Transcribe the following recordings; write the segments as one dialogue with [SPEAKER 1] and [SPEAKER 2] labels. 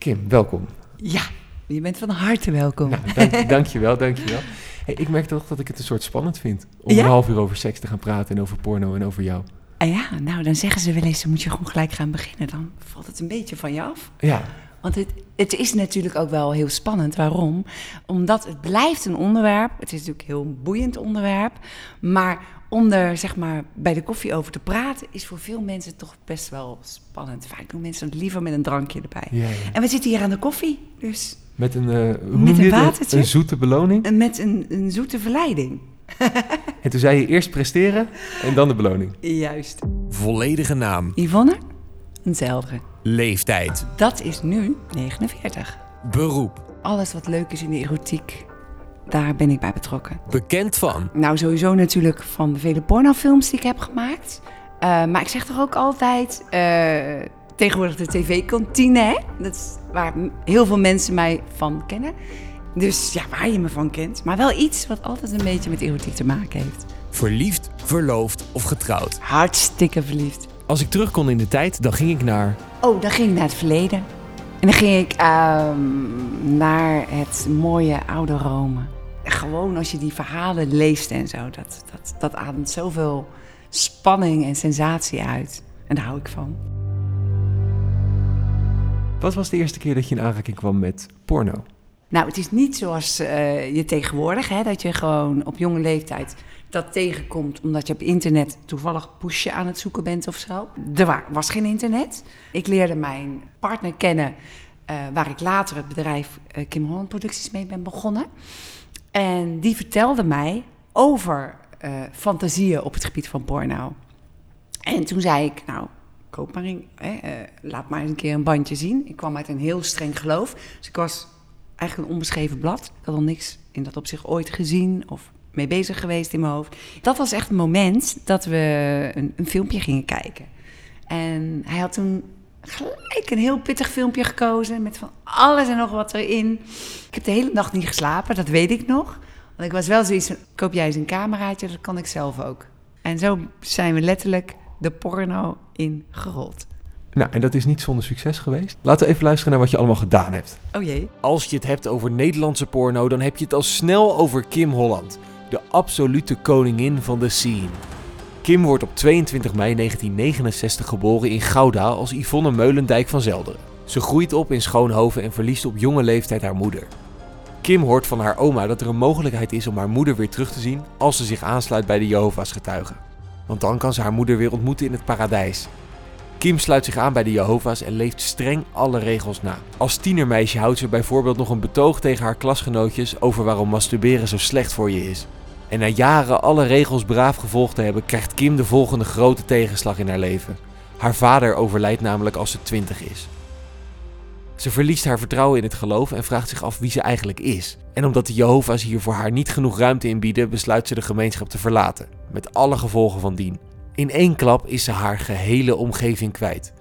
[SPEAKER 1] Kim, welkom.
[SPEAKER 2] Ja, je bent van harte welkom.
[SPEAKER 1] Nou, dank, dankjewel, dankjewel. Hey, ik merk toch dat ik het een soort spannend vind om
[SPEAKER 2] Ja?
[SPEAKER 1] een half uur over seks te gaan praten en over porno en over jou.
[SPEAKER 2] Ah ja, nou dan zeggen ze wel eens, dan moet je gewoon gelijk gaan beginnen. Dan valt het een beetje van je af.
[SPEAKER 1] Ja,
[SPEAKER 2] Want het, het is natuurlijk ook wel heel spannend. Waarom? Omdat het blijft een onderwerp. Het is natuurlijk een heel boeiend onderwerp. Maar om er zeg maar, bij de koffie over te praten... is voor veel mensen toch best wel spannend. Vaak doen mensen het liever met een drankje erbij.
[SPEAKER 1] ja, ja.
[SPEAKER 2] En we zitten hier aan de koffie. Dus
[SPEAKER 1] Met een, eh, hoe
[SPEAKER 2] Met een watertje?
[SPEAKER 1] Een zoete beloning.
[SPEAKER 2] en met een, een zoete verleiding.
[SPEAKER 1] En toen zei je eerst presteren en dan de beloning.
[SPEAKER 2] Juist.
[SPEAKER 3] Volledige naam.
[SPEAKER 2] Yvonne, eenzelfde.
[SPEAKER 3] Leeftijd.
[SPEAKER 2] Dat is nu 49.
[SPEAKER 3] Beroep.
[SPEAKER 2] Alles wat leuk is in de erotiek, daar ben ik bij betrokken.
[SPEAKER 3] Bekend van.
[SPEAKER 2] Nou, sowieso natuurlijk van de vele pornofilms die ik heb gemaakt. Eh, maar ik zeg toch ook altijd, eh, tegenwoordig de tv-kantine, hè? Dat is waar heel veel mensen mij van kennen. Dus ja, waar je me van kent. Maar wel iets wat altijd een beetje met erotiek te maken heeft.
[SPEAKER 3] Verliefd, verloofd of getrouwd.
[SPEAKER 2] Hartstikke verliefd.
[SPEAKER 3] Als ik terug kon in de tijd, dan ging ik naar...
[SPEAKER 2] Oh, dan ging ik naar het verleden. En dan ging ik ehm, naar het mooie oude Rome. Gewoon als je die verhalen leest en zo, dat, dat, dat ademt zoveel spanning en sensatie uit. En daar hou ik van.
[SPEAKER 1] Wat was de eerste keer dat je in aanraking kwam met porno?
[SPEAKER 2] Nou, het is niet zoals eh, je tegenwoordig, hè, dat je gewoon op jonge leeftijd dat tegenkomt omdat je op internet toevallig pushje aan het zoeken bent of zo. Er wa- was geen internet. Ik leerde mijn partner kennen, eh, waar ik later het bedrijf eh, Kim Holland Producties mee ben begonnen. En die vertelde mij over eh, fantasieën op het gebied van porno. En toen zei ik, nou, koop maar hè, laat maar eens een keer een bandje zien. Ik kwam uit een heel streng geloof. Dus ik was eigenlijk een onbeschreven blad. Ik had al niks in dat opzicht ooit gezien of mee bezig geweest in mijn hoofd. Dat was echt een moment dat we een, een filmpje gingen kijken. En hij had toen gelijk een heel pittig filmpje gekozen met van alles en nog wat erin. Ik heb de hele nacht niet geslapen, dat weet ik nog. Want ik was wel zoiets van, koop jij eens een cameraatje, dat kan ik zelf ook. En zo zijn we letterlijk de porno in gerold.
[SPEAKER 1] Nou, en dat is niet zonder succes geweest. Laten we even luisteren naar wat je allemaal gedaan hebt.
[SPEAKER 2] Oh jee.
[SPEAKER 3] Als je het hebt over Nederlandse porno, dan heb je het al snel over Kim Holland. De absolute koningin van de scene. Kim wordt op 22 mei 1969 geboren in Gouda als Yvonne Meulendijk van Zelderen. Ze groeit op in Schoonhoven en verliest op jonge leeftijd haar moeder. Kim hoort van haar oma dat er een mogelijkheid is om haar moeder weer terug te zien als ze zich aansluit bij de Jehovah's getuigen. Want dan kan ze haar moeder weer ontmoeten in het paradijs. Kim sluit zich aan bij de Jehovah's en leeft streng alle regels na. Als tienermeisje houdt ze bijvoorbeeld nog een betoog tegen haar klasgenootjes over waarom masturberen zo slecht voor je is. En na jaren alle regels braaf gevolgd te hebben, krijgt Kim de volgende grote tegenslag in haar leven. Haar vader overlijdt namelijk als ze 20 is. Ze verliest haar vertrouwen in het geloof en vraagt zich af wie ze eigenlijk is. En omdat de Jehovah's hier voor haar niet genoeg ruimte inbieden, besluit ze de gemeenschap te verlaten, met alle gevolgen van dien. In één klap is ze haar gehele omgeving kwijt.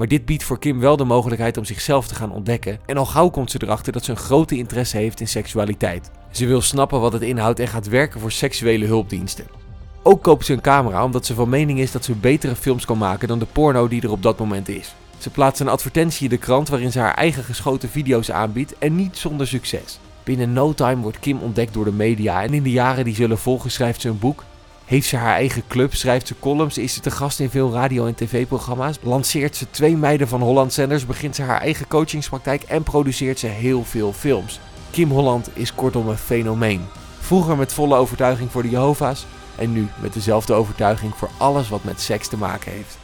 [SPEAKER 3] Maar dit biedt voor Kim wel de mogelijkheid om zichzelf te gaan ontdekken. En al gauw komt ze erachter dat ze een grote interesse heeft in seksualiteit. Ze wil snappen wat het inhoudt en gaat werken voor seksuele hulpdiensten. Ook koopt ze een camera omdat ze van mening is dat ze betere films kan maken dan de porno die er op dat moment is. Ze plaatst een advertentie in de krant waarin ze haar eigen geschoten video's aanbiedt en niet zonder succes. Binnen no time wordt Kim ontdekt door de media en in de jaren die zullen volgen schrijft ze een boek, heeft ze haar eigen club, schrijft ze columns, is ze te gast in veel radio- en tv-programma's, lanceert ze twee meiden van Holland Zenders, begint ze haar eigen coachingspraktijk en produceert ze heel veel films. Kim Holland is kortom een fenomeen. Vroeger met volle overtuiging voor de Jehovah's en nu met dezelfde overtuiging voor alles wat met seks te maken heeft.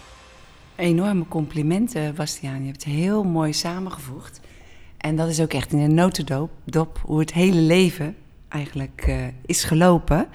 [SPEAKER 2] Enorme complimenten, Bastiaan. Je hebt het heel mooi samengevoegd. En dat is ook echt in een notendop dop, hoe het hele leven eigenlijk eh, is gelopen.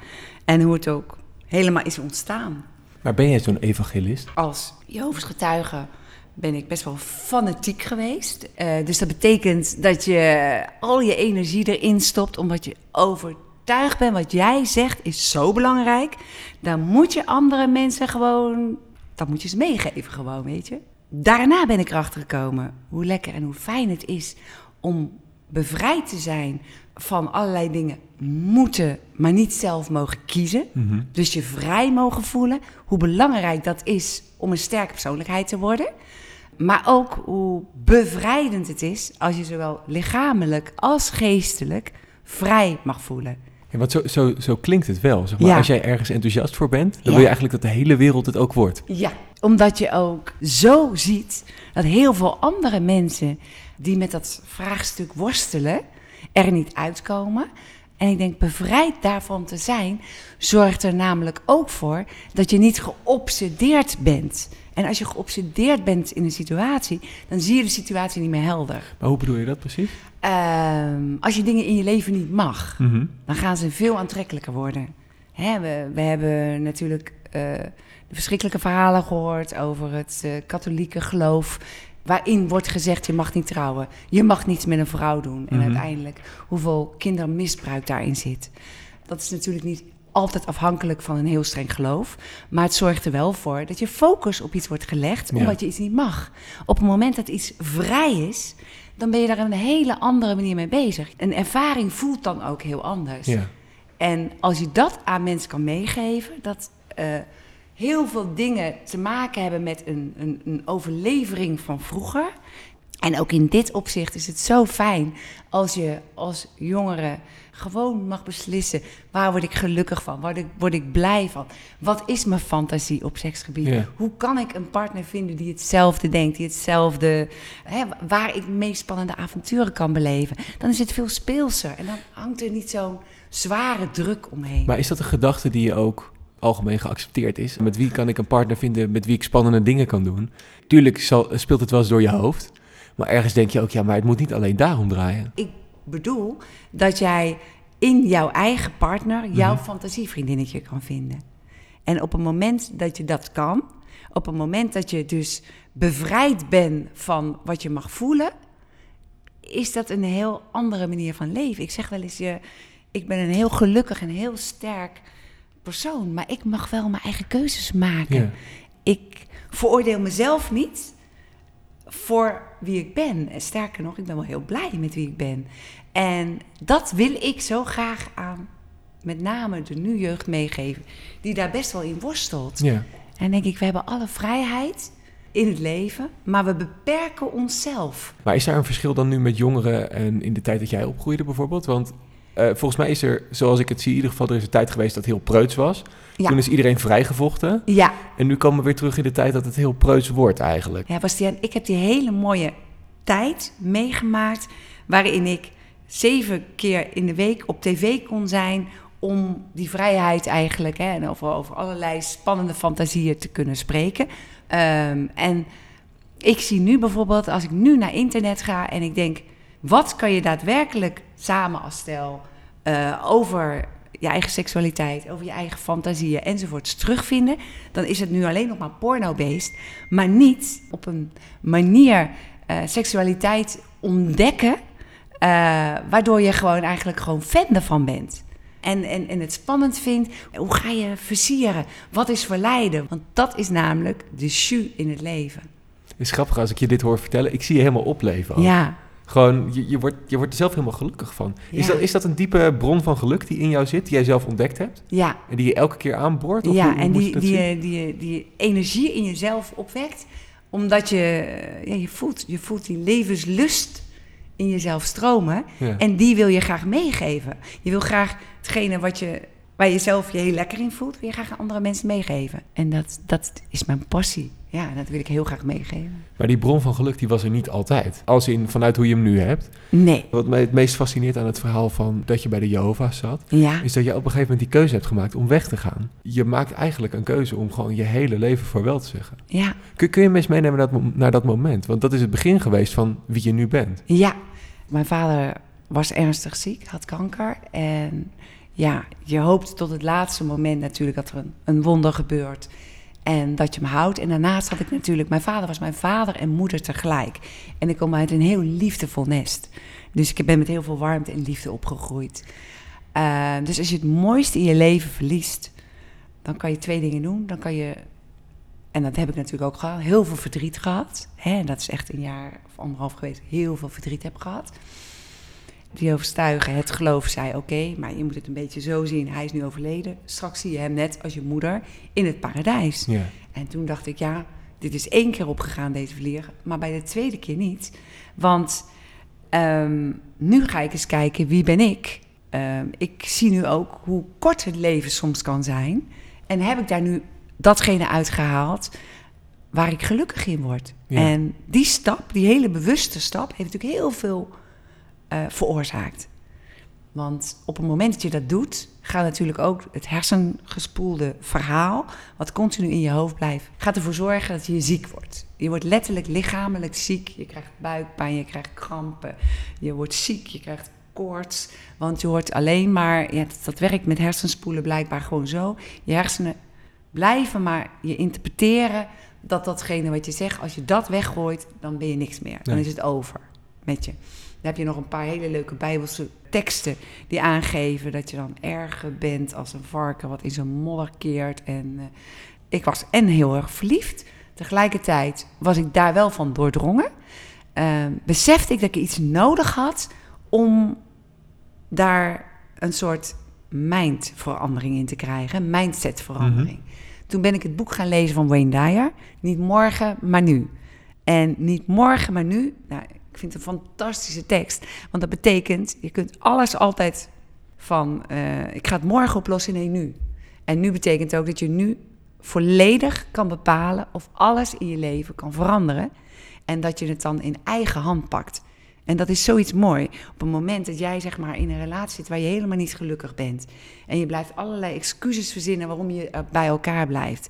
[SPEAKER 2] En hoe het ook helemaal is ontstaan.
[SPEAKER 1] Maar ben jij zo'n evangelist?
[SPEAKER 2] Als Jehovah's getuige ben ik best wel fanatiek geweest. Eh, dus dat betekent dat je al je energie erin stopt, omdat je overtuigd bent wat jij zegt is zo belangrijk. Dan moet je andere mensen gewoon, dat moet je ze meegeven gewoon, weet je. Daarna ben ik erachter gekomen hoe lekker en hoe fijn het is om bevrijd te zijn van allerlei dingen moeten, maar niet zelf mogen kiezen. Dus je vrij mogen voelen. Hoe belangrijk dat is om een sterke persoonlijkheid te worden. Maar ook hoe bevrijdend het is als je zowel lichamelijk als geestelijk vrij mag voelen.
[SPEAKER 3] Ja, want zo, zo, zo klinkt het wel. Zeg maar.
[SPEAKER 2] Ja.
[SPEAKER 3] Als jij ergens enthousiast voor bent, dan
[SPEAKER 2] Ja.
[SPEAKER 3] wil je eigenlijk dat de hele wereld het ook wordt.
[SPEAKER 2] Ja, omdat je ook zo ziet dat heel veel andere mensen die met dat vraagstuk worstelen, er niet uitkomen. En ik denk, bevrijd daarvan te zijn, zorgt er namelijk ook voor dat je niet geobsedeerd bent. En als je geobsedeerd bent in een situatie, dan zie je de situatie niet meer helder.
[SPEAKER 3] Maar hoe bedoel je dat precies?
[SPEAKER 2] Ehm, als je dingen in je leven niet mag,
[SPEAKER 3] Mhm.
[SPEAKER 2] dan gaan ze veel aantrekkelijker worden. Hè, we, we hebben natuurlijk eh, de verschrikkelijke verhalen gehoord over het eh, katholieke geloof. Waarin wordt gezegd, je mag niet trouwen. Je mag niets met een vrouw doen. En
[SPEAKER 3] Mhm.
[SPEAKER 2] uiteindelijk hoeveel kindermisbruik daarin zit. Dat is natuurlijk niet altijd afhankelijk van een heel streng geloof. Maar het zorgt er wel voor dat je focus op iets wordt gelegd...
[SPEAKER 3] Ja.
[SPEAKER 2] omdat je iets niet mag. Op het moment dat iets vrij is... dan ben je daar een hele andere manier mee bezig. Een ervaring voelt dan ook heel anders.
[SPEAKER 3] Ja.
[SPEAKER 2] En als je dat aan mensen kan meegeven, dat eh, heel veel dingen te maken hebben met een, een, een overlevering van vroeger. En ook in dit opzicht is het zo fijn als je als jongere gewoon mag beslissen: waar word ik gelukkig van? Word ik, word ik blij van? Wat is mijn fantasie op seksgebied?
[SPEAKER 3] Ja.
[SPEAKER 2] Hoe kan ik een partner vinden die hetzelfde denkt, die hetzelfde, hè, waar ik de meest spannende avonturen kan beleven? Dan is het veel speelser en dan hangt er niet zo'n zware druk omheen.
[SPEAKER 3] Maar is dat een gedachte die je ook algemeen geaccepteerd is? Met wie kan ik een partner vinden met wie ik spannende dingen kan doen? Tuurlijk zal, speelt het wel eens door je hoofd. Maar ergens denk je ook, ja, maar het moet niet alleen daarom draaien.
[SPEAKER 2] Ik bedoel dat jij in jouw eigen partner jouw
[SPEAKER 3] Mhm.
[SPEAKER 2] fantasievriendinnetje kan vinden. En op het moment dat je dat kan, op het moment dat je dus bevrijd bent van wat je mag voelen, is dat een heel andere manier van leven. Ik zeg wel eens, je, ik ben een heel gelukkig en heel sterk persoon, maar ik mag wel mijn eigen keuzes maken.
[SPEAKER 3] Ja.
[SPEAKER 2] Ik veroordeel mezelf niet voor wie ik ben. En sterker nog, ik ben wel heel blij met wie ik ben. En dat wil ik zo graag aan met name de nu jeugd meegeven, die daar best wel in worstelt.
[SPEAKER 3] Ja.
[SPEAKER 2] En denk ik, we hebben alle vrijheid in het leven, maar we beperken onszelf.
[SPEAKER 3] Maar is daar een verschil dan nu met jongeren en in de tijd dat jij opgroeide bijvoorbeeld? Want eh, volgens mij is er, zoals ik het zie, in ieder geval, er is een tijd geweest dat heel preuts was.
[SPEAKER 2] Ja.
[SPEAKER 3] Toen is iedereen vrijgevochten.
[SPEAKER 2] Ja,
[SPEAKER 3] En nu komen we weer terug in de tijd dat het heel preuts wordt eigenlijk.
[SPEAKER 2] Ja, Bastiaan, ik heb die hele mooie tijd meegemaakt waarin ik zeven keer in de week op tv kon zijn om die vrijheid eigenlijk hè, en over, over allerlei spannende fantasieën te kunnen spreken. Ehm, en ik zie nu bijvoorbeeld, als ik nu naar internet ga en ik denk, wat kan je daadwerkelijk samen als stel eh, over je eigen seksualiteit, over je eigen fantasieën enzovoorts terugvinden, dan is het nu alleen nog maar porno-based, maar niet op een manier eh, seksualiteit ontdekken, eh, waardoor je gewoon eigenlijk gewoon fan ervan bent. En, en, en het spannend vindt, hoe ga je versieren? Wat is verleiden? Want dat is namelijk de jus in het leven.
[SPEAKER 3] Het is grappig als ik je dit hoor vertellen. Ik zie je helemaal opleven. ook.
[SPEAKER 2] Ja,
[SPEAKER 3] Gewoon, je, je, wordt, je wordt er zelf helemaal gelukkig van. Is, dat, is dat een diepe bron van geluk die in jou zit, die jij zelf ontdekt hebt?
[SPEAKER 2] ja.
[SPEAKER 3] En die je elke keer aanboort? Of
[SPEAKER 2] ja,
[SPEAKER 3] hoe- hoe
[SPEAKER 2] en
[SPEAKER 3] je
[SPEAKER 2] die,
[SPEAKER 3] dat
[SPEAKER 2] die, eh, die, die energie in jezelf opwekt, omdat je, eh, ja, je, voelt, je voelt die levenslust in jezelf stromen.
[SPEAKER 3] Ja.
[SPEAKER 2] En die wil je graag meegeven. Je wil graag hetgene wat je, waar je zelf je heel lekker in voelt, wil je graag aan andere mensen meegeven. En dat, dat is mijn passie. Ja, dat wil ik heel graag meegeven.
[SPEAKER 3] Maar die bron van geluk die was er niet altijd. Als in vanuit hoe je hem nu hebt.
[SPEAKER 2] Nee.
[SPEAKER 3] Wat mij het meest fascineert aan het verhaal van dat je bij de Jehovah's zat,
[SPEAKER 2] Ja.
[SPEAKER 3] is dat je op een gegeven moment die keuze hebt gemaakt om weg te gaan. Je maakt eigenlijk een keuze om gewoon je hele leven voor wel te zeggen.
[SPEAKER 2] Ja.
[SPEAKER 3] Kun, kun je me eens meenemen naar dat, naar dat moment? Want dat is het begin geweest van wie je nu bent.
[SPEAKER 2] Ja, mijn vader was ernstig ziek, had kanker. En ja, je hoopt tot het laatste moment natuurlijk dat er een, een wonder gebeurt. En dat je hem houdt. En daarnaast had ik natuurlijk... Mijn vader was mijn vader en moeder tegelijk. En ik kom uit een heel liefdevol nest. Dus ik ben met heel veel warmte en liefde opgegroeid. Eh, dus als je het mooiste in je leven verliest... dan kan je twee dingen doen. Dan kan je... En dat heb ik natuurlijk ook gehad. Heel veel verdriet gehad. Hè, en dat is echt een jaar of anderhalf geweest. Heel veel verdriet heb gehad. Die overstuigen, het geloof zei: oké, maar je moet het een beetje zo zien. Hij is nu overleden. Straks zie je hem net als je moeder in het paradijs.
[SPEAKER 3] Ja.
[SPEAKER 2] En toen dacht ik: ja, dit is één keer opgegaan, deze vlieg, maar bij de tweede keer niet. Want ehm, nu ga ik eens kijken, wie ben ik? Ehm, ik zie nu ook hoe kort het leven soms kan zijn. En heb ik daar nu datgene uitgehaald waar ik gelukkig in word.
[SPEAKER 3] Ja.
[SPEAKER 2] En die stap, die hele bewuste stap, heeft natuurlijk heel veel eh, veroorzaakt. Want op het moment dat je dat doet, gaat natuurlijk ook het hersengespoelde verhaal, wat continu in je hoofd blijft, gaat ervoor zorgen dat je ziek wordt. Je wordt letterlijk lichamelijk ziek. Je krijgt buikpijn, je krijgt krampen, je wordt ziek, je krijgt koorts. Want je wordt alleen maar, ja, dat, dat werkt met hersenspoelen blijkbaar gewoon zo. Je hersenen blijven maar je interpreteren dat datgene wat je zegt, als je dat weggooit, dan ben je niks meer. Dan is het over met je. Dan heb je nog een paar hele leuke bijbelse teksten die aangeven dat je dan erger bent als een varken wat in zijn modder keert. En eh, ik was en heel erg verliefd. Tegelijkertijd was ik daar wel van doordrongen. Eh, besefte ik dat ik iets nodig had om daar een soort mindverandering in te krijgen, mindsetverandering. Toen ben ik het boek gaan lezen van Wayne Dyer. Niet morgen, maar nu. En niet morgen, maar nu. Nou, vind het een fantastische tekst. Want dat betekent, je kunt alles altijd van... eh, ik ga het morgen oplossen, nee, nu. En nu betekent ook dat je nu volledig kan bepalen... of alles in je leven kan veranderen. En dat je het dan in eigen hand pakt. En dat is zoiets mooi. Op het moment dat jij zeg maar in een relatie zit waar je helemaal niet gelukkig bent. En je blijft allerlei excuses verzinnen waarom je eh, bij elkaar blijft.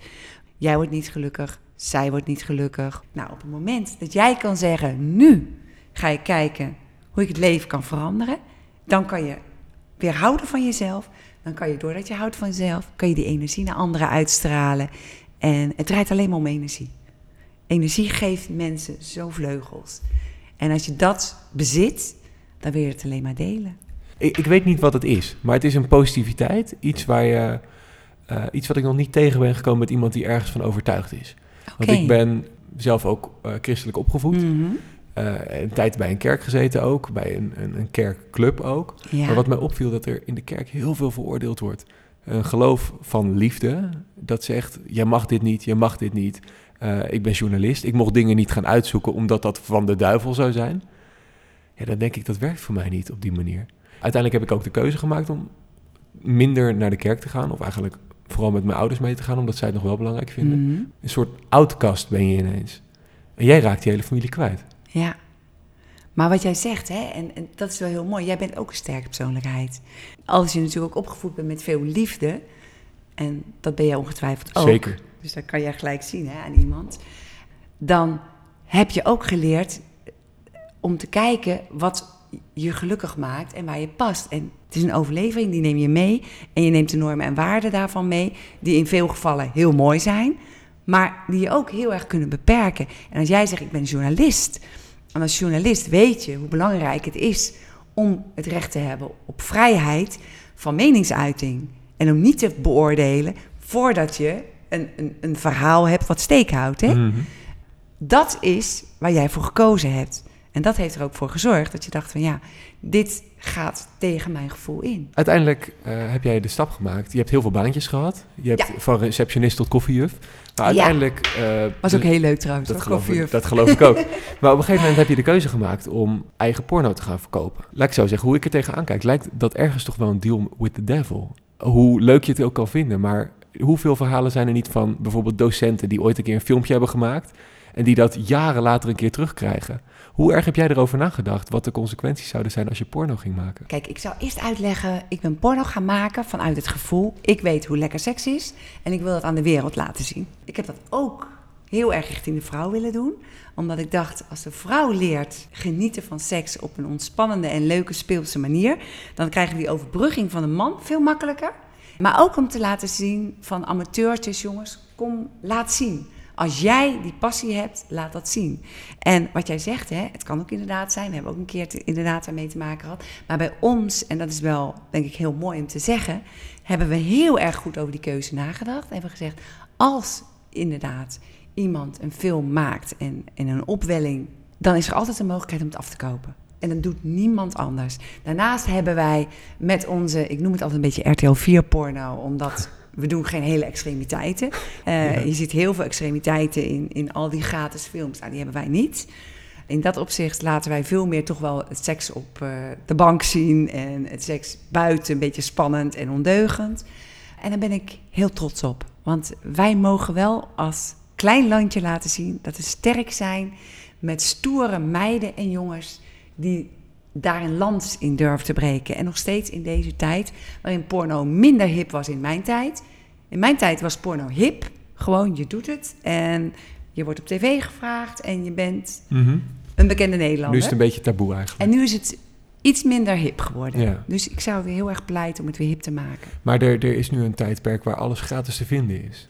[SPEAKER 2] Jij wordt niet gelukkig, zij wordt niet gelukkig. Nou, op het moment dat jij kan zeggen, nu ga ik kijken hoe ik het leven kan veranderen. Dan kan je weer houden van jezelf. Dan kan je, doordat je houdt van jezelf, kan je die energie naar anderen uitstralen. En het draait alleen maar om energie. Energie geeft mensen zo vleugels. En als je dat bezit, dan wil je het alleen maar delen.
[SPEAKER 3] Ik, ik weet niet wat het is, maar het is een positiviteit. Iets, waar je, eh, iets wat ik nog niet tegen ben gekomen met iemand die ergens van overtuigd is. Want ik ben zelf ook eh, christelijk opgevoed.
[SPEAKER 2] Mhm.
[SPEAKER 3] Eh, een tijd bij een kerk gezeten ook, bij een, een, een kerkclub ook.
[SPEAKER 2] Ja.
[SPEAKER 3] Maar wat mij opviel, dat er in de kerk heel veel veroordeeld wordt. Een geloof van liefde, dat zegt, jij mag dit niet, jij mag dit niet. Eh, ik ben journalist, ik mocht dingen niet gaan uitzoeken omdat dat van de duivel zou zijn. Ja, dan denk ik, dat werkt voor mij niet op die manier. Uiteindelijk heb ik ook de keuze gemaakt om minder naar de kerk te gaan. Of eigenlijk vooral met mijn ouders mee te gaan, omdat zij het nog wel belangrijk vinden.
[SPEAKER 2] Mhm.
[SPEAKER 3] Een soort outcast ben je ineens. En jij raakt je hele familie kwijt.
[SPEAKER 2] Ja. Maar wat jij zegt, hè, en, en dat is wel heel mooi, jij bent ook een sterke persoonlijkheid. Als je natuurlijk ook opgevoed bent met veel liefde, en dat ben jij ongetwijfeld ook.
[SPEAKER 3] Zeker.
[SPEAKER 2] Dus dat kan jij gelijk zien hè, aan iemand. Dan heb je ook geleerd om te kijken wat je gelukkig maakt en waar je past. En het is een overlevering, die neem je mee. En je neemt de normen en waarden daarvan mee, die in veel gevallen heel mooi zijn, maar die je ook heel erg kunnen beperken. En als jij zegt, ik ben journalist, en als journalist weet je hoe belangrijk het is om het recht te hebben op vrijheid van meningsuiting. En om niet te beoordelen voordat je een, een, een verhaal hebt wat steek houdt. Hè?
[SPEAKER 3] Mhm.
[SPEAKER 2] Dat is waar jij voor gekozen hebt. En dat heeft er ook voor gezorgd dat je dacht van ja, dit gaat tegen mijn gevoel in.
[SPEAKER 3] Uiteindelijk eh, heb jij de stap gemaakt. Je hebt heel veel baantjes gehad. Je hebt
[SPEAKER 2] Ja.
[SPEAKER 3] van receptionist tot koffiejuf. Maar uiteindelijk... eh,
[SPEAKER 2] Was ook heel leuk trouwens.
[SPEAKER 3] dat geloof, ik, dat geloof ik ook. Maar op een gegeven moment heb je de keuze gemaakt om eigen porno te gaan verkopen. Laat ik zo zeggen, hoe ik er tegenaan kijk, lijkt dat ergens toch wel een deal with the devil. Hoe leuk je het ook kan vinden, maar hoeveel verhalen zijn er niet van bijvoorbeeld docenten die ooit een keer een filmpje hebben gemaakt en die dat jaren later een keer terugkrijgen? Hoe erg heb jij erover nagedacht wat de consequenties zouden zijn als je porno ging maken?
[SPEAKER 2] Kijk, ik zou eerst uitleggen, ik ben porno gaan maken vanuit het gevoel, ik weet hoe lekker seks is en ik wil dat aan de wereld laten zien. Ik heb dat ook heel erg richting de vrouw willen doen, omdat ik dacht, als de vrouw leert genieten van seks op een ontspannende en leuke speelse manier, dan krijgen we die overbrugging van de man veel makkelijker. Maar ook om te laten zien van amateurtjes, jongens, kom, laat zien. Als jij die passie hebt, laat dat zien. En wat jij zegt, hè, het kan ook inderdaad zijn. We hebben ook een keer inderdaad daarmee te maken gehad. Maar bij ons, en dat is wel denk ik heel mooi om te zeggen, hebben we heel erg goed over die keuze nagedacht. En hebben we gezegd, als inderdaad iemand een film maakt en, en een opwelling, dan is er altijd een mogelijkheid om het af te kopen. En dat doet niemand anders. Daarnaast hebben wij met onze, ik noem het altijd een beetje RTL 4 porno, omdat we doen geen hele extremiteiten. Uh,
[SPEAKER 3] Ja.
[SPEAKER 2] Je ziet heel veel extremiteiten in, in al die gratis films. Nou, die hebben wij niet. In dat opzicht laten wij veel meer toch wel het seks op eh, de bank zien. En het seks buiten een beetje spannend en ondeugend. En daar ben ik heel trots op. Want wij mogen wel als klein landje laten zien dat we sterk zijn met stoere meiden en jongens die daar een lans in durven te breken. En nog steeds in deze tijd, waarin porno minder hip was in mijn tijd. In mijn tijd was porno hip. Gewoon, je doet het en je wordt op tv gevraagd en je bent
[SPEAKER 3] Mhm.
[SPEAKER 2] een bekende Nederlander.
[SPEAKER 3] Nu is het een beetje taboe eigenlijk.
[SPEAKER 2] En nu is het iets minder hip geworden.
[SPEAKER 3] Ja.
[SPEAKER 2] Dus ik zou weer heel erg pleiten om het weer hip te maken.
[SPEAKER 3] Maar er, er is nu een tijdperk waar alles gratis te vinden is.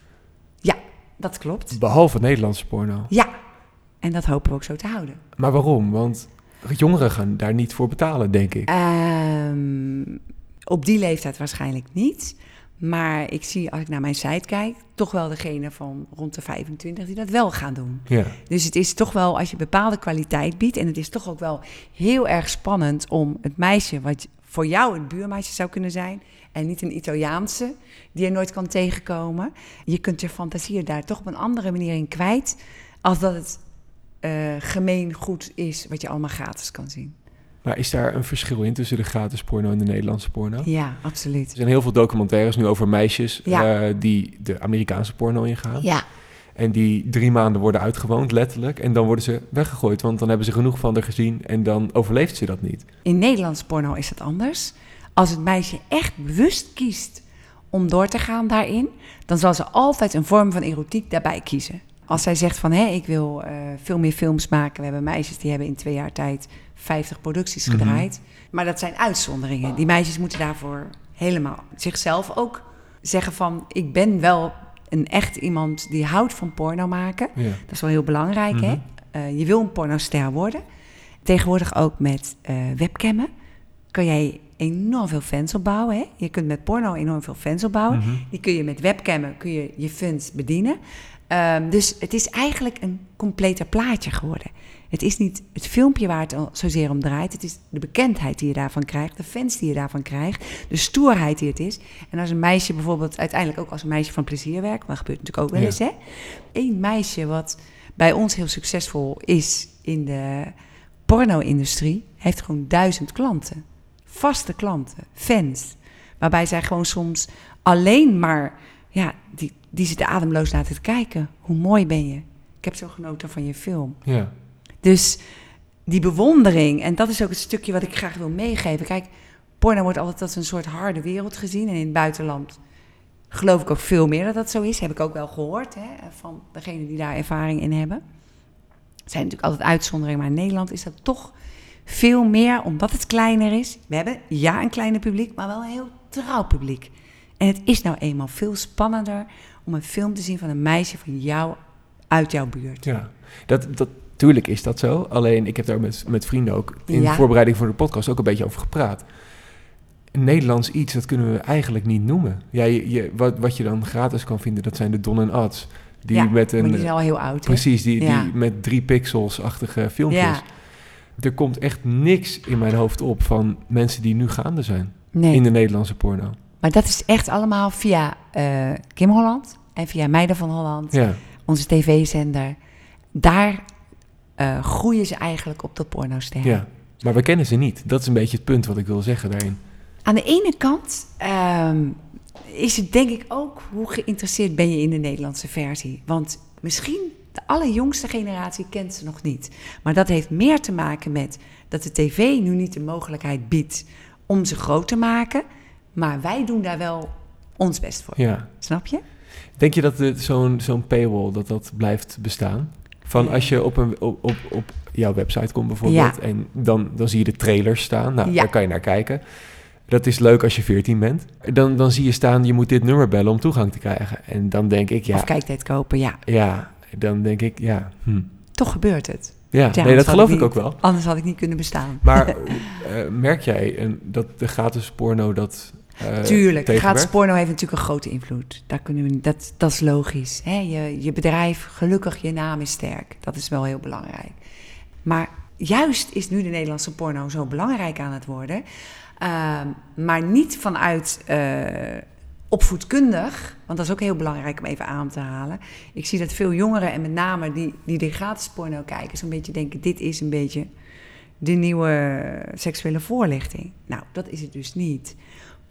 [SPEAKER 2] Ja, dat klopt.
[SPEAKER 3] Behalve Nederlandse porno.
[SPEAKER 2] Ja, en dat hopen we ook zo te houden.
[SPEAKER 3] Maar waarom? Want jongeren gaan daar niet voor betalen, denk ik.
[SPEAKER 2] Ehm, op die leeftijd waarschijnlijk niet. Maar ik zie, als ik naar mijn site kijk, toch wel degene van rond de 25 die dat wel gaan doen.
[SPEAKER 3] Ja.
[SPEAKER 2] Dus het is toch wel, als je bepaalde kwaliteit biedt... en het is toch ook wel heel erg spannend om het meisje... wat voor jou een buurmeisje zou kunnen zijn... en niet een Italiaanse die je nooit kan tegenkomen. Je kunt je fantasieën daar toch op een andere manier in kwijt... als dat het gemeen goed is wat je allemaal gratis kan zien.
[SPEAKER 3] Maar is daar een verschil in tussen de gratis porno en de Nederlandse porno?
[SPEAKER 2] Ja, absoluut.
[SPEAKER 3] Er zijn heel veel documentaires nu over meisjes
[SPEAKER 2] Ja.
[SPEAKER 3] eh, die de Amerikaanse porno ingaan.
[SPEAKER 2] Ja,
[SPEAKER 3] En die drie maanden worden uitgewoond, letterlijk. En dan worden ze weggegooid, want dan hebben ze genoeg van er gezien en dan overleeft ze dat niet.
[SPEAKER 2] In Nederlands porno is dat anders. Als het meisje echt bewust kiest om door te gaan daarin, dan zal ze altijd een vorm van erotiek daarbij kiezen. Als zij zegt van hé, ik wil eh, veel meer films maken. We hebben meisjes die hebben in twee jaar tijd 50 producties
[SPEAKER 3] Mhm.
[SPEAKER 2] gedraaid. Maar dat zijn uitzonderingen. Die meisjes moeten daarvoor helemaal zichzelf ook zeggen van ik ben wel een echt iemand die houdt van porno maken.
[SPEAKER 3] Ja.
[SPEAKER 2] Dat is wel heel belangrijk, hè?
[SPEAKER 3] Mhm.
[SPEAKER 2] Eh, je wil een pornoster worden. Tegenwoordig ook met eh, webcammen kan jij enorm veel fans opbouwen. Hè? Je kunt met porno enorm veel fans opbouwen.
[SPEAKER 3] Mhm.
[SPEAKER 2] Die kun je met webcammen kun je, je fans bedienen. Ehm, dus het is eigenlijk een completer plaatje geworden. Het is niet het filmpje waar het al zozeer om draait. Het is de bekendheid die je daarvan krijgt, de fans die je daarvan krijgt, de stoerheid die het is. En als een meisje bijvoorbeeld, uiteindelijk ook als een meisje van plezier werkt, dat gebeurt natuurlijk ook wel
[SPEAKER 3] Ja.
[SPEAKER 2] eens, hè? Eén meisje wat bij ons heel succesvol is in de porno-industrie, heeft gewoon duizend klanten. Vaste klanten, fans. Waarbij zij gewoon soms alleen maar, ja, die, die zitten ademloos naar te kijken. Hoe mooi ben je? Ik heb zo genoten van je film.
[SPEAKER 3] Ja.
[SPEAKER 2] Dus die bewondering, en dat is ook het stukje wat ik graag wil meegeven. Kijk, porno wordt altijd als een soort harde wereld gezien. En in het buitenland geloof ik ook veel meer dat dat zo is. Heb ik ook wel gehoord hè, van degenen die daar ervaring in hebben. Er zijn natuurlijk altijd uitzonderingen, maar in Nederland is dat toch veel meer, omdat het kleiner is. We hebben ja een kleiner publiek, maar wel een heel trouw publiek. En het is nou eenmaal veel spannender om een film te zien van een meisje van jou uit jouw buurt.
[SPEAKER 3] ja. Dat, dat, tuurlijk is dat zo. Alleen, ik heb daar met, met vrienden ook in
[SPEAKER 2] Ja.
[SPEAKER 3] voorbereiding voor de podcast ook een beetje over gepraat. Nederlands iets, dat kunnen we eigenlijk niet noemen. Ja, je, je, wat, wat je dan gratis kan vinden, dat zijn de Don en Ads. Die
[SPEAKER 2] ja,
[SPEAKER 3] met een...
[SPEAKER 2] die zijn al heel oud.
[SPEAKER 3] Precies, die,
[SPEAKER 2] Ja.
[SPEAKER 3] die met drie pixels-achtige filmpjes.
[SPEAKER 2] Ja,
[SPEAKER 3] Er komt echt niks in mijn hoofd op van mensen die nu gaande zijn
[SPEAKER 2] nee.
[SPEAKER 3] in de Nederlandse porno.
[SPEAKER 2] Maar dat is echt allemaal via eh, Kim Holland en via Meiden van Holland,
[SPEAKER 3] Ja,
[SPEAKER 2] onze tv-zender. Daar eh, groeien ze eigenlijk op dat pornoster.
[SPEAKER 3] ja. Maar we kennen ze niet. Dat is een beetje het punt wat ik wil zeggen daarin.
[SPEAKER 2] Aan de ene kant ehm, is het denk ik ook hoe geïnteresseerd ben je in de Nederlandse versie. Want misschien de allerjongste generatie kent ze nog niet. Maar dat heeft meer te maken met dat de tv nu niet de mogelijkheid biedt om ze groot te maken. Maar wij doen daar wel ons best voor.
[SPEAKER 3] Ja.
[SPEAKER 2] Snap je?
[SPEAKER 3] Denk je dat de- zo'n zo'n paywall, dat dat blijft bestaan? Van als je op, een, op, op, op jouw website komt bijvoorbeeld...
[SPEAKER 2] Ja.
[SPEAKER 3] en dan, dan zie je de trailers staan. Nou,
[SPEAKER 2] Ja.
[SPEAKER 3] daar kan je naar kijken. Dat is leuk als je 14 bent. Dan, dan zie je staan, je moet dit nummer bellen om toegang te krijgen. En dan denk ik, ja,
[SPEAKER 2] Of kijktijd kopen, ja.
[SPEAKER 3] ja dan denk ik, ja, hm.
[SPEAKER 2] Toch gebeurt het.
[SPEAKER 3] ja.
[SPEAKER 2] Ja,
[SPEAKER 3] nee, dat geloof
[SPEAKER 2] ik
[SPEAKER 3] ook wel.
[SPEAKER 2] Anders had ik niet kunnen bestaan.
[SPEAKER 3] Maar eh, merk jij een, dat de gratis porno dat eh
[SPEAKER 2] Tuurlijk, gratis porno heeft natuurlijk een grote invloed. Daar kunnen we, dat, dat is logisch. Hè? Je, je bedrijf, gelukkig, je naam is sterk. Dat is wel heel belangrijk. Maar juist is nu de Nederlandse porno zo belangrijk aan het worden. Ehm, maar niet vanuit eh, opvoedkundig, want dat is ook heel belangrijk om even aan te halen. Ik zie dat veel jongeren en met name die, die de gratis porno kijken, zo'n beetje denken: dit is een beetje de nieuwe seksuele voorlichting. Nou, dat is het dus niet.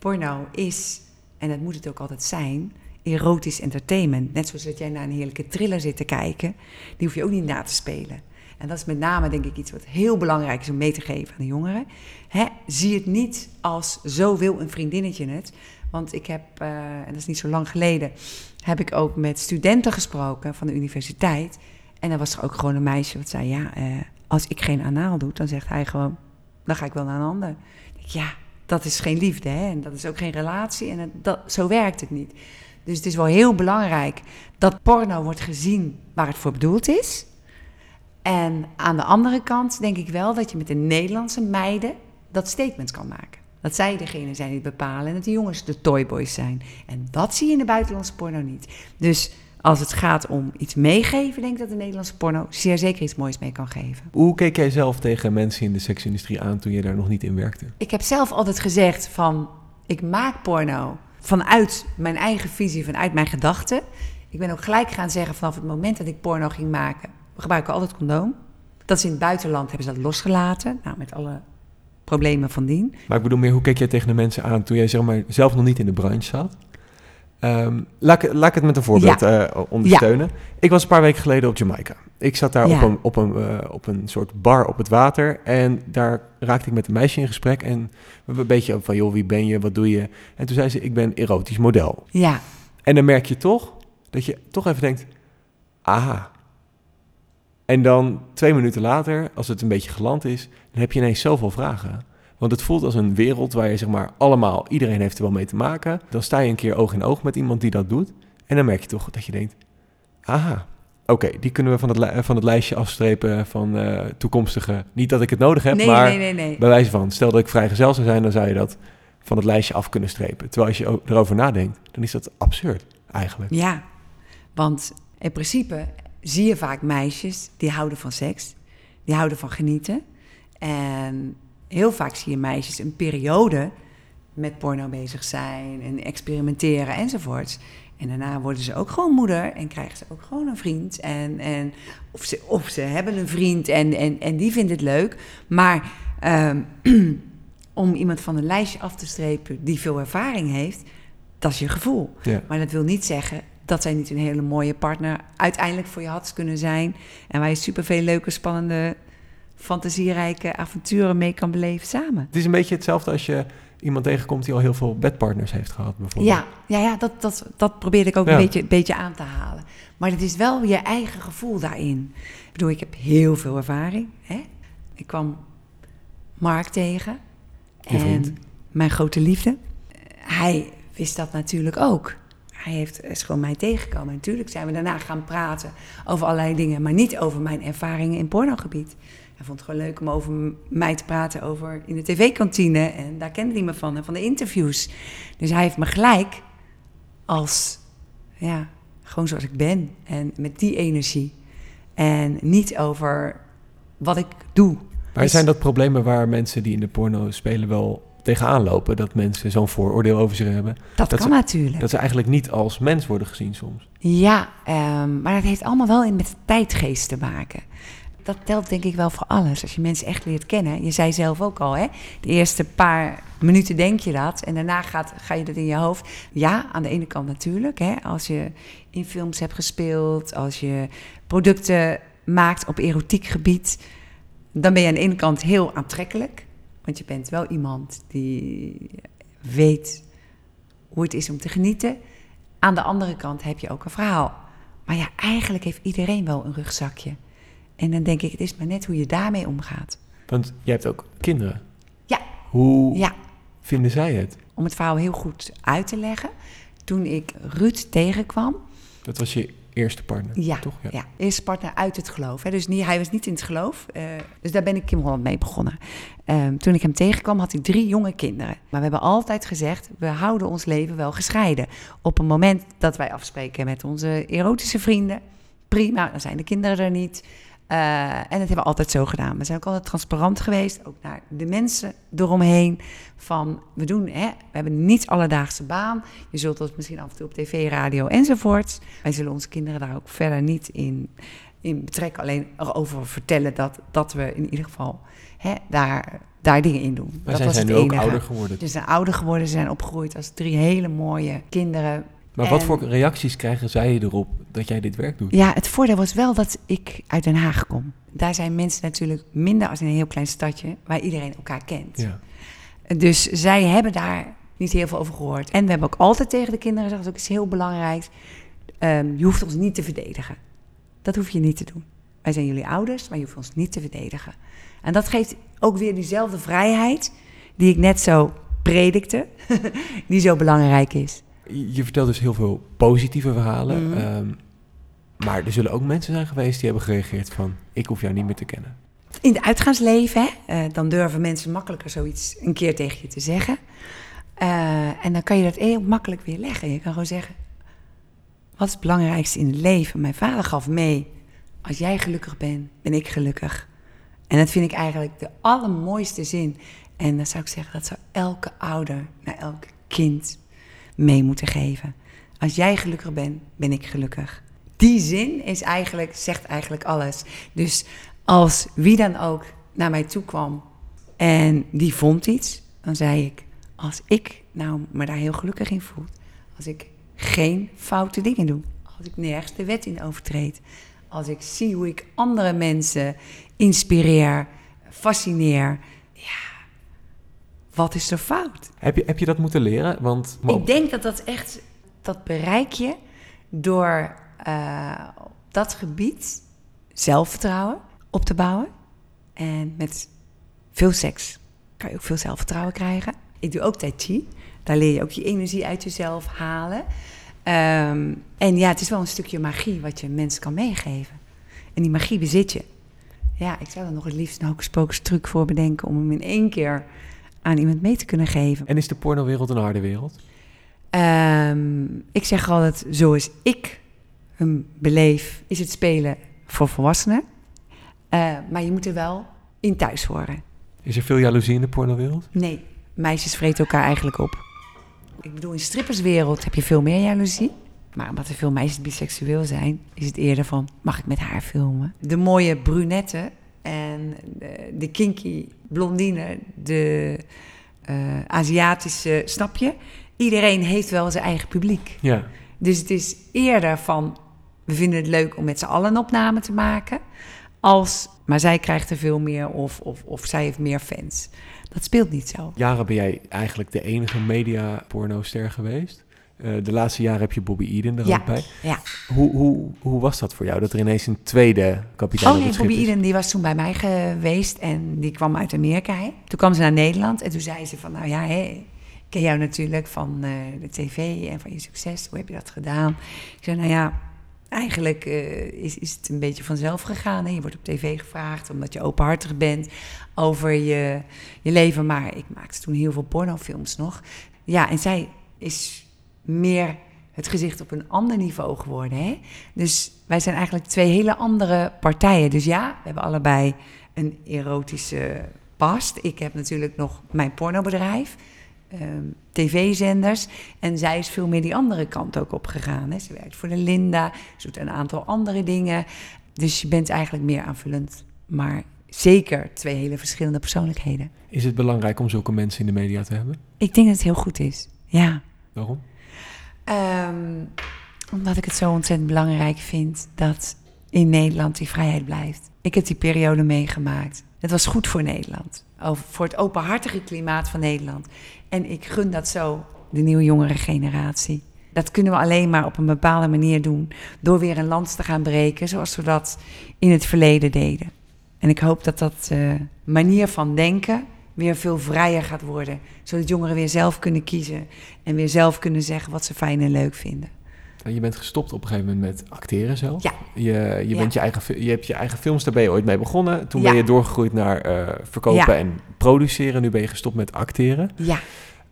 [SPEAKER 2] Porno is, en dat moet het ook altijd zijn, erotisch entertainment. Net zoals dat jij naar een heerlijke thriller zit te kijken, die hoef je ook niet na te spelen. En dat is met name, denk ik, iets wat heel belangrijk is om mee te geven aan de jongeren. Hè, zie het niet als zo wil een vriendinnetje het. Want ik heb, uh, en dat is niet zo lang geleden, heb ik ook met studenten gesproken van de universiteit. En dan was er ook gewoon een meisje wat zei: Ja, uh, als ik geen anaal doe, dan zegt hij gewoon: Dan ga ik wel naar een ander. Ja, dat is geen liefde hè? en dat is ook geen relatie en dat, zo werkt het niet. Dus het is wel heel belangrijk dat porno wordt gezien waar het voor bedoeld is. En aan de andere kant denk ik wel dat je met de Nederlandse meiden dat statement kan maken. Dat zij degene zijn die het bepalen en dat de jongens de toyboys zijn. En dat zie je in de buitenlandse porno niet. Dus als het gaat om iets meegeven, denk ik dat de Nederlandse porno zeer zeker iets moois mee kan geven.
[SPEAKER 3] Hoe keek jij zelf tegen mensen in de seksindustrie aan toen je daar nog niet in werkte?
[SPEAKER 2] Ik heb zelf altijd gezegd van, ik maak porno vanuit mijn eigen visie, vanuit mijn gedachten. Ik ben ook gelijk gaan zeggen vanaf het moment dat ik porno ging maken, we gebruiken altijd condoom. Dat is in het buitenland, hebben ze dat losgelaten. Nou, met alle problemen van dien.
[SPEAKER 3] Maar ik bedoel meer, hoe keek jij tegen de mensen aan toen jij zeg maar, zelf nog niet in de branche zat? Um, laat, ik, laat, ik het met een voorbeeld ja. uh, ondersteunen. Ja. Ik was een paar weken geleden op Jamaica. Ik zat daar ja. op, een, op, een, uh, op een soort bar op het water. En daar raakte ik met een meisje in gesprek. En we hebben een beetje van, joh, wie ben je, wat doe je? En toen zei ze, ik ben erotisch model.
[SPEAKER 2] Ja.
[SPEAKER 3] En dan merk je toch, dat je toch even denkt, aha. En dan twee minuten later, als het een beetje geland is, dan heb je ineens zoveel vragen. Want het voelt als een wereld waar je zeg maar allemaal, iedereen heeft er wel mee te maken. Dan sta je een keer oog in oog met iemand die dat doet. En dan merk je toch dat je denkt, aha, oké, die kunnen we van het, van het lijstje afstrepen van uh, toekomstige. Niet dat ik het nodig heb,
[SPEAKER 2] nee,
[SPEAKER 3] maar
[SPEAKER 2] nee, nee, nee.
[SPEAKER 3] bij wijze van, stel dat ik vrijgezel zou zijn, dan zou je dat van het lijstje af kunnen strepen. Terwijl als je erover nadenkt, dan is dat absurd eigenlijk.
[SPEAKER 2] Ja, want in principe zie je vaak meisjes die houden van seks, die houden van genieten. En heel vaak zie je meisjes een periode met porno bezig zijn en experimenteren enzovoorts. En daarna worden ze ook gewoon moeder en krijgen ze ook gewoon een vriend. En, en, of, ze, of ze hebben een vriend en, en, en die vindt het leuk. Maar um, om iemand van een lijstje af te strepen die veel ervaring heeft, dat is je gevoel.
[SPEAKER 3] Ja.
[SPEAKER 2] Maar dat wil niet zeggen dat zij niet een hele mooie partner uiteindelijk voor je had kunnen zijn. En waar je superveel leuke, spannende fantasierijke avonturen mee kan beleven samen.
[SPEAKER 3] Het is een beetje hetzelfde als je iemand tegenkomt die al heel veel bedpartners heeft gehad, bijvoorbeeld.
[SPEAKER 2] Ja, ja, ja dat, dat, dat probeerde ik ook ja. een, beetje, een beetje aan te halen. Maar het is wel je eigen gevoel daarin. Ik bedoel, ik heb heel veel ervaring. Hè? Ik kwam Mark tegen.
[SPEAKER 3] Je
[SPEAKER 2] en
[SPEAKER 3] vriend.
[SPEAKER 2] mijn grote liefde. Hij wist dat natuurlijk ook. Hij heeft, is gewoon mij tegengekomen. Natuurlijk zijn we daarna gaan praten over allerlei dingen, maar niet over mijn ervaringen in pornogebied. Hij vond het gewoon leuk om over mij te praten over in de tv-kantine. En daar kende hij me van, en van de interviews. Dus hij heeft me gelijk als, ja, gewoon zoals ik ben. En met die energie. En niet over wat ik doe.
[SPEAKER 3] Maar
[SPEAKER 2] Dus-
[SPEAKER 3] zijn dat problemen waar mensen die in de porno spelen wel tegenaan lopen? Dat mensen zo'n vooroordeel over zich hebben?
[SPEAKER 2] Dat,
[SPEAKER 3] dat
[SPEAKER 2] kan
[SPEAKER 3] ze-
[SPEAKER 2] natuurlijk.
[SPEAKER 3] Dat ze eigenlijk niet als mens worden gezien soms.
[SPEAKER 2] Ja, ehm, maar dat heeft allemaal wel in met de tijdgeest te maken. Dat telt denk ik wel voor alles. Als je mensen echt leert kennen. Je zei zelf ook al, hè? De eerste paar minuten denk je dat. En daarna gaat, ga je dat in je hoofd. Ja, aan de ene kant natuurlijk. Hè? Als je in films hebt gespeeld. Als je producten maakt op erotiek gebied. Dan ben je aan de ene kant heel aantrekkelijk. Want je bent wel iemand die weet hoe het is om te genieten. Aan de andere kant heb je ook een verhaal. Maar ja, eigenlijk heeft iedereen wel een rugzakje. En dan denk ik, het is maar net hoe je daarmee omgaat.
[SPEAKER 3] Want jij hebt ook kinderen.
[SPEAKER 2] Ja.
[SPEAKER 3] Hoe
[SPEAKER 2] Ja,
[SPEAKER 3] vinden zij het?
[SPEAKER 2] om het verhaal heel goed uit te leggen. Toen ik Ruud tegenkwam,
[SPEAKER 3] Dat was je eerste partner,
[SPEAKER 2] ja,
[SPEAKER 3] toch?
[SPEAKER 2] ja. eerste partner uit het geloof. Hè. Dus niet, hij was niet in het geloof. eh, dus daar ben ik Kim Holland mee begonnen. Ehm, toen ik hem tegenkwam, had hij drie jonge kinderen. Maar we hebben altijd gezegd, we houden ons leven wel gescheiden. Op een moment dat wij afspreken met onze erotische vrienden, prima, dan zijn de kinderen er niet. Eh, en dat hebben we altijd zo gedaan. We zijn ook altijd transparant geweest, ook naar de mensen eromheen. Van, we doen, hè, we hebben niet alledaagse baan. Je zult ons misschien af en toe op tv, radio enzovoorts. Wij zullen onze kinderen daar ook verder niet in, in betrekken. Alleen erover vertellen dat, dat we in ieder geval hè, daar, daar dingen in doen.
[SPEAKER 3] Maar
[SPEAKER 2] dat
[SPEAKER 3] zij
[SPEAKER 2] was
[SPEAKER 3] zijn
[SPEAKER 2] het
[SPEAKER 3] nu ook
[SPEAKER 2] enige.
[SPEAKER 3] ouder geworden.
[SPEAKER 2] Ze zijn ouder geworden, ze zijn opgegroeid als drie hele mooie kinderen.
[SPEAKER 3] Maar wat voor reacties krijgen zij erop dat jij dit werk doet?
[SPEAKER 2] Ja, het voordeel was wel dat ik uit Den Haag kom. Daar zijn mensen natuurlijk minder als in een heel klein stadje waar iedereen elkaar kent.
[SPEAKER 3] Ja.
[SPEAKER 2] Dus zij hebben daar niet heel veel over gehoord. En we hebben ook altijd tegen de kinderen gezegd, dat is heel belangrijks. ehm, je hoeft ons niet te verdedigen. Dat hoef je niet te doen. Wij zijn jullie ouders, maar je hoeft ons niet te verdedigen. En dat geeft ook weer diezelfde vrijheid die ik net zo predikte, die zo belangrijk is.
[SPEAKER 3] Je vertelt dus heel veel positieve verhalen.
[SPEAKER 2] Mhm.
[SPEAKER 3] ehm, maar er zullen ook mensen zijn geweest die hebben gereageerd van... ik hoef jou niet meer te kennen.
[SPEAKER 2] In het uitgaansleven, hè, eh, dan durven mensen makkelijker zoiets een keer tegen je te zeggen. Eh, en dan kan je dat heel makkelijk weer leggen. Je kan gewoon zeggen, wat is het belangrijkste in het leven? Mijn vader gaf mee, als jij gelukkig bent, ben ik gelukkig. En dat vind ik eigenlijk de allermooiste zin. En dan zou ik zeggen, dat zou elke ouder naar elk kind mee moeten geven. Als jij gelukkig bent, ben ik gelukkig. Die zin is eigenlijk, zegt eigenlijk alles. Dus als wie dan ook naar mij toe kwam en die vond iets, dan zei ik: Als ik nou me daar heel gelukkig in voel, als ik geen foute dingen doe, als ik nergens de wet in overtreed, als ik zie hoe ik andere mensen inspireer, fascineer, ja, wat is er fout?
[SPEAKER 3] Heb je, heb je dat moeten leren? Want
[SPEAKER 2] Ik denk dat dat echt, dat bereik je door eh, op dat gebied zelfvertrouwen op te bouwen. En met veel seks kan je ook veel zelfvertrouwen krijgen. Ik doe ook Tai Chi. Daar leer je ook je energie uit jezelf halen. Ehm, en ja, het is wel een stukje magie wat je mensen kan meegeven. En die magie bezit je. Ja, ik zou er nog het liefst een hocus truc voor bedenken om hem in één keer aan iemand mee te kunnen geven.
[SPEAKER 3] En is de pornowereld een harde wereld?
[SPEAKER 2] Ehm, ik zeg altijd, zoals ik hem beleef, is het spelen voor volwassenen. Eh, maar je moet er wel in thuis horen.
[SPEAKER 3] Is er veel jaloezie in de pornowereld?
[SPEAKER 2] Nee, meisjes vreten elkaar eigenlijk op. Ik bedoel, in stripperswereld heb je veel meer jaloezie. Maar omdat er veel meisjes biseksueel zijn, is het eerder van, mag ik met haar filmen? De mooie brunette en de, de kinky blondine, de eh, Aziatische, snap je? Iedereen heeft wel zijn eigen publiek.
[SPEAKER 3] Ja.
[SPEAKER 2] Dus het is eerder van, we vinden het leuk om met z'n allen een opname te maken, als, maar zij krijgt er veel meer of, of, of zij heeft meer fans. Dat speelt niet zo.
[SPEAKER 3] Jaren ben jij eigenlijk de enige media-pornoster geweest. Eh, de laatste jaren heb je Bobby Eden er
[SPEAKER 2] Ja.
[SPEAKER 3] ook bij.
[SPEAKER 2] Ja.
[SPEAKER 3] Hoe, hoe, hoe was dat voor jou, dat er ineens een tweede kapitein
[SPEAKER 2] Oh
[SPEAKER 3] op
[SPEAKER 2] nee, Bobby
[SPEAKER 3] is?
[SPEAKER 2] Eden die was toen bij mij geweest en die kwam uit Amerika. Hè. Toen kwam ze naar Nederland en toen zei ze van, nou ja, hè, ik ken jou natuurlijk van eh, de tv en van je succes. Hoe heb je dat gedaan? Ik zei, nou ja, eigenlijk eh, is, is het een beetje vanzelf gegaan. Hè. Je wordt op tv gevraagd omdat je openhartig bent over je, je leven. Maar ik maakte toen heel veel pornofilms nog. Ja, en zij is meer het gezicht op een ander niveau geworden. Hè? Dus wij zijn eigenlijk twee hele andere partijen. Dus ja, we hebben allebei een erotische past. Ik heb natuurlijk nog mijn pornobedrijf, ehm, tv-zenders. En zij is veel meer die andere kant ook opgegaan. Hè? Ze werkt voor de Linda, ze doet een aantal andere dingen. Dus je bent eigenlijk meer aanvullend. Maar zeker twee hele verschillende persoonlijkheden.
[SPEAKER 3] Is het belangrijk om zulke mensen in de media te hebben?
[SPEAKER 2] Ik denk dat het heel goed is, ja.
[SPEAKER 3] Waarom?
[SPEAKER 2] Ehm, omdat ik het zo ontzettend belangrijk vind dat in Nederland die vrijheid blijft. Ik heb die periode meegemaakt. Het was goed voor Nederland. Voor het openhartige klimaat van Nederland. En ik gun dat zo de nieuwe jongere generatie. Dat kunnen we alleen maar op een bepaalde manier doen. Door weer een lans te gaan breken zoals we dat in het verleden deden. En ik hoop dat dat eh, manier van denken weer veel vrijer gaat worden. Zodat jongeren weer zelf kunnen kiezen. En weer zelf kunnen zeggen wat ze fijn en leuk vinden.
[SPEAKER 3] En Je bent gestopt op een gegeven moment met acteren zelf.
[SPEAKER 2] Ja.
[SPEAKER 3] Je, je,
[SPEAKER 2] Ja.
[SPEAKER 3] bent je, eigen, je hebt je eigen films, daar ben je ooit mee begonnen. Toen
[SPEAKER 2] Ja.
[SPEAKER 3] ben je doorgegroeid naar eh, verkopen en produceren. Nu ben je gestopt met acteren.
[SPEAKER 2] Ja,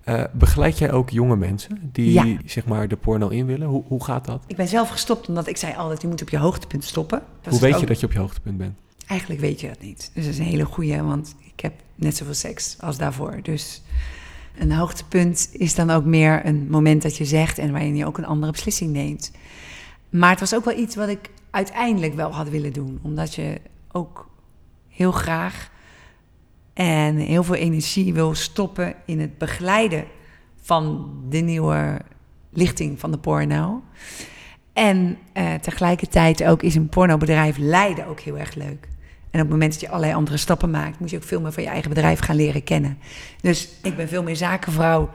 [SPEAKER 3] Eh, begeleid jij ook jonge mensen die
[SPEAKER 2] Ja.
[SPEAKER 3] zeg maar de porno in willen? Hoe, hoe gaat dat?
[SPEAKER 2] ik ben zelf gestopt omdat ik zei altijd, je moet op je hoogtepunt stoppen. Dat
[SPEAKER 3] Hoe weet
[SPEAKER 2] ook-
[SPEAKER 3] je dat je op je hoogtepunt bent?
[SPEAKER 2] eigenlijk weet je dat niet. Dus dat is een hele goeie, want ik heb net zoveel seks als daarvoor. Dus een hoogtepunt is dan ook meer een moment dat je zegt en waarin je ook een andere beslissing neemt. Maar het was ook wel iets wat ik uiteindelijk wel had willen doen, omdat je ook heel graag en heel veel energie wil stoppen in het begeleiden van de nieuwe lichting van de porno. En uh, tegelijkertijd ook is een pornobedrijf leiden ook heel erg leuk. En op het moment dat je allerlei andere stappen maakt, moet je ook veel meer van je eigen bedrijf gaan leren kennen. Dus ik ben veel meer zakenvrouw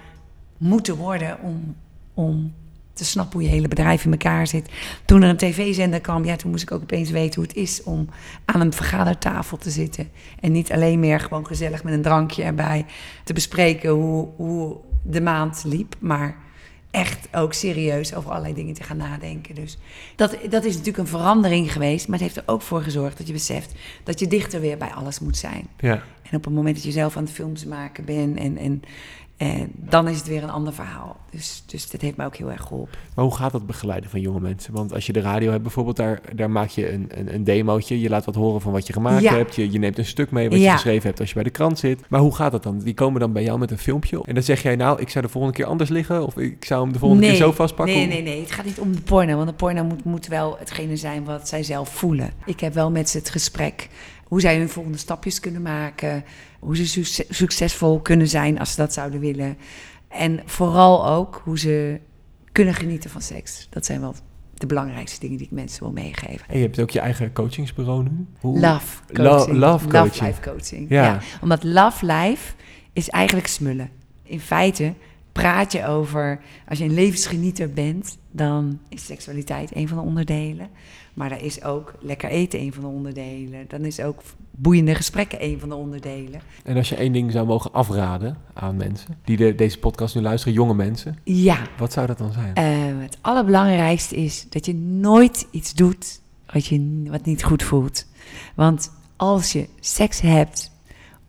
[SPEAKER 2] moeten worden om, om te snappen hoe je hele bedrijf in elkaar zit. Toen er een tv-zender kwam, ja, toen moest ik ook opeens weten hoe het is om aan een vergadertafel te zitten. En niet alleen meer gewoon gezellig met een drankje erbij te bespreken hoe, hoe de maand liep, maar echt ook serieus over allerlei dingen te gaan nadenken. Dus dat, dat is natuurlijk een verandering geweest, maar het heeft er ook voor gezorgd dat je beseft dat je dichter weer bij alles moet zijn.
[SPEAKER 3] Ja.
[SPEAKER 2] En op het moment dat je zelf aan het films maken bent en, en en dan is het weer een ander verhaal. Dus, dus dat heeft mij ook heel erg geholpen.
[SPEAKER 3] Maar hoe gaat dat begeleiden van jonge mensen? Want als je de radio hebt bijvoorbeeld, daar, daar maak je een, een, een demootje. Je laat wat horen van wat je gemaakt hebt. Je, je neemt een stuk mee wat je geschreven hebt als je bij de krant zit. Maar hoe gaat dat dan? Die komen dan bij jou met een filmpje. En dan zeg jij nou, ik zou de volgende keer anders liggen. Of ik zou hem de volgende keer zo vastpakken.
[SPEAKER 2] Nee, nee, nee. Het gaat niet om de porno. Want de porno moet, moet wel hetgene zijn wat zij zelf voelen. Ik heb wel met ze het gesprek hoe zij hun volgende stapjes kunnen maken, hoe ze succesvol kunnen zijn als ze dat zouden willen. En vooral ook hoe ze kunnen genieten van seks. Dat zijn wel de belangrijkste dingen die ik mensen wil meegeven.
[SPEAKER 3] En je hebt ook je eigen coachingsbureau nu?
[SPEAKER 2] Hoe? Love coaching. love, coaching. Love life coaching. Ja. ja. Omdat love life is eigenlijk smullen. In feite praat je over, als je een levensgenieter bent, dan is seksualiteit een van de onderdelen. Maar daar is ook lekker eten een van de onderdelen. Dan is ook boeiende gesprekken een van de onderdelen.
[SPEAKER 3] En als je één ding zou mogen afraden aan mensen die de, deze podcast nu luisteren, jonge mensen.
[SPEAKER 2] Ja.
[SPEAKER 3] Wat zou dat dan zijn?
[SPEAKER 2] Uh, het allerbelangrijkste is dat je nooit iets doet wat, je, wat niet goed voelt. Want als je seks hebt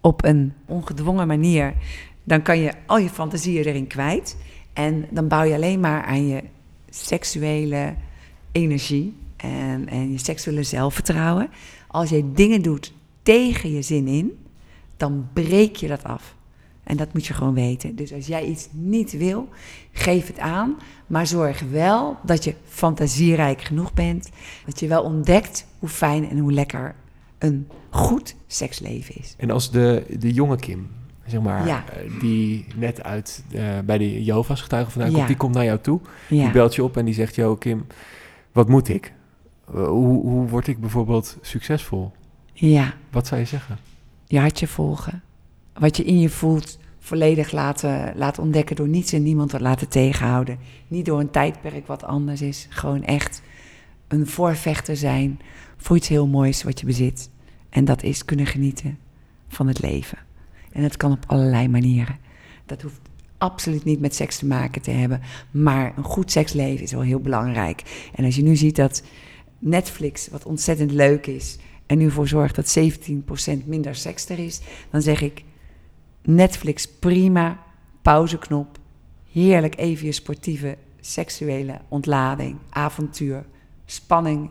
[SPEAKER 2] op een ongedwongen manier, dan kan je al je fantasieën erin kwijt. En dan bouw je alleen maar aan je seksuele energie en, en je seksuele zelfvertrouwen. Als je dingen doet tegen je zin in, dan breek je dat af. En dat moet je gewoon weten. Dus als jij iets niet wil, geef het aan. Maar zorg wel dat je fantasierijk genoeg bent. Dat je wel ontdekt hoe fijn en hoe lekker een goed seksleven is.
[SPEAKER 3] En als de, de jonge Kim, zeg maar, ja. Eh, die net uit uh, bij de Jehovah's getuigen vandaan komt, die komt naar jou toe. Die belt je op en die zegt, Jo Kim, wat moet ik? Eh, hoe, hoe word ik bijvoorbeeld succesvol?
[SPEAKER 2] Ja.
[SPEAKER 3] Wat zou je zeggen?
[SPEAKER 2] Je hartje volgen. Wat je in je voelt, volledig laten, laten ontdekken door niets en niemand te laten tegenhouden. Niet door een tijdperk wat anders is. Gewoon echt een voorvechter zijn voor iets heel moois wat je bezit. En dat is kunnen genieten van het leven. En dat kan op allerlei manieren. Dat hoeft absoluut niet met seks te maken te hebben. Maar een goed seksleven is wel heel belangrijk. En als je nu ziet dat Netflix, wat ontzettend leuk is, en nu voor zorgt dat 17% minder seks er is, dan zeg ik Netflix prima, pauzeknop, heerlijk even je sportieve seksuele ontlading, avontuur, spanning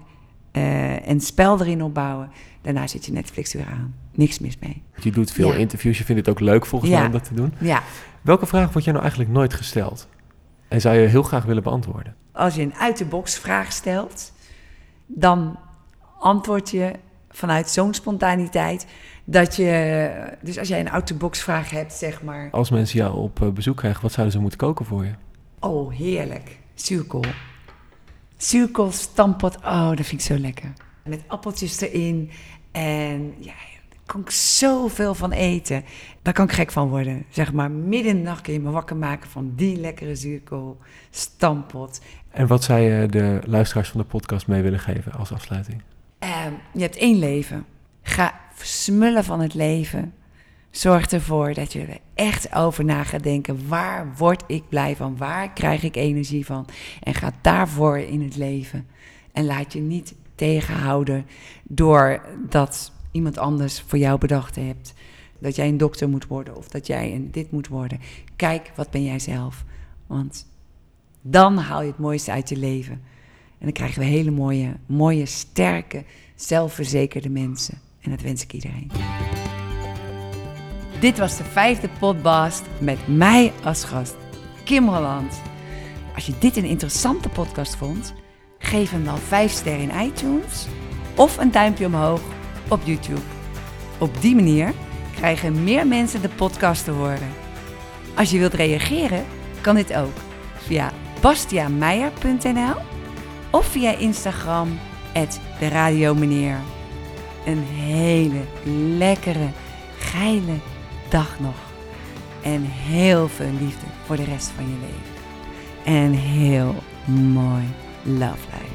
[SPEAKER 2] uh, en spel erin opbouwen. Daarna zit je Netflix weer aan. Niks mis mee.
[SPEAKER 3] Je doet veel interviews, je vindt het ook leuk volgens mij om dat te doen.
[SPEAKER 2] Ja.
[SPEAKER 3] Welke vraag wordt jij nou eigenlijk nooit gesteld? En zou je heel graag willen beantwoorden?
[SPEAKER 2] Als je een uit-de-box vraag stelt, dan antwoord je vanuit zo'n spontaniteit dat je. Dus als jij een out-the-box vraag hebt, zeg maar.
[SPEAKER 3] Als mensen jou op eh, bezoek krijgen, wat zouden ze moeten koken voor je?
[SPEAKER 2] Oh, heerlijk. Zuurkool. Zuurkool, stampot. Oh, dat vind ik zo lekker. Met appeltjes erin. En ja, daar kan ik zoveel van eten. Daar kan ik gek van worden. Zeg maar, midden in de nacht kun je me wakker maken van die lekkere zuurkool, stampot.
[SPEAKER 3] En wat zou je de luisteraars van de podcast mee willen geven als afsluiting?
[SPEAKER 2] Um, je hebt één leven. Ga smullen van het leven. Zorg ervoor dat je er echt over na gaat denken. Waar word ik blij van? Waar krijg ik energie van? En ga daarvoor in het leven. En laat je niet tegenhouden door dat iemand anders voor jou bedacht hebt. Dat jij een dokter moet worden of dat jij een dit moet worden. Kijk, wat ben jij zelf? Want dan haal je het mooiste uit je leven. En dan krijgen we hele mooie, mooie, sterke, zelfverzekerde mensen. En dat wens ik iedereen. Dit was de vijfde podcast met mij als gast, Kim Holland. Als je dit een interessante podcast vond, geef hem dan 5 sterren in iTunes of een duimpje omhoog op YouTube. Op die manier krijgen meer mensen de podcast te horen. Als je wilt reageren, kan dit ook via bastiameijer.nl of via Instagram, de radiomeneer. Een hele lekkere, geile dag nog. En heel veel liefde voor de rest van je leven. En heel mooi love life.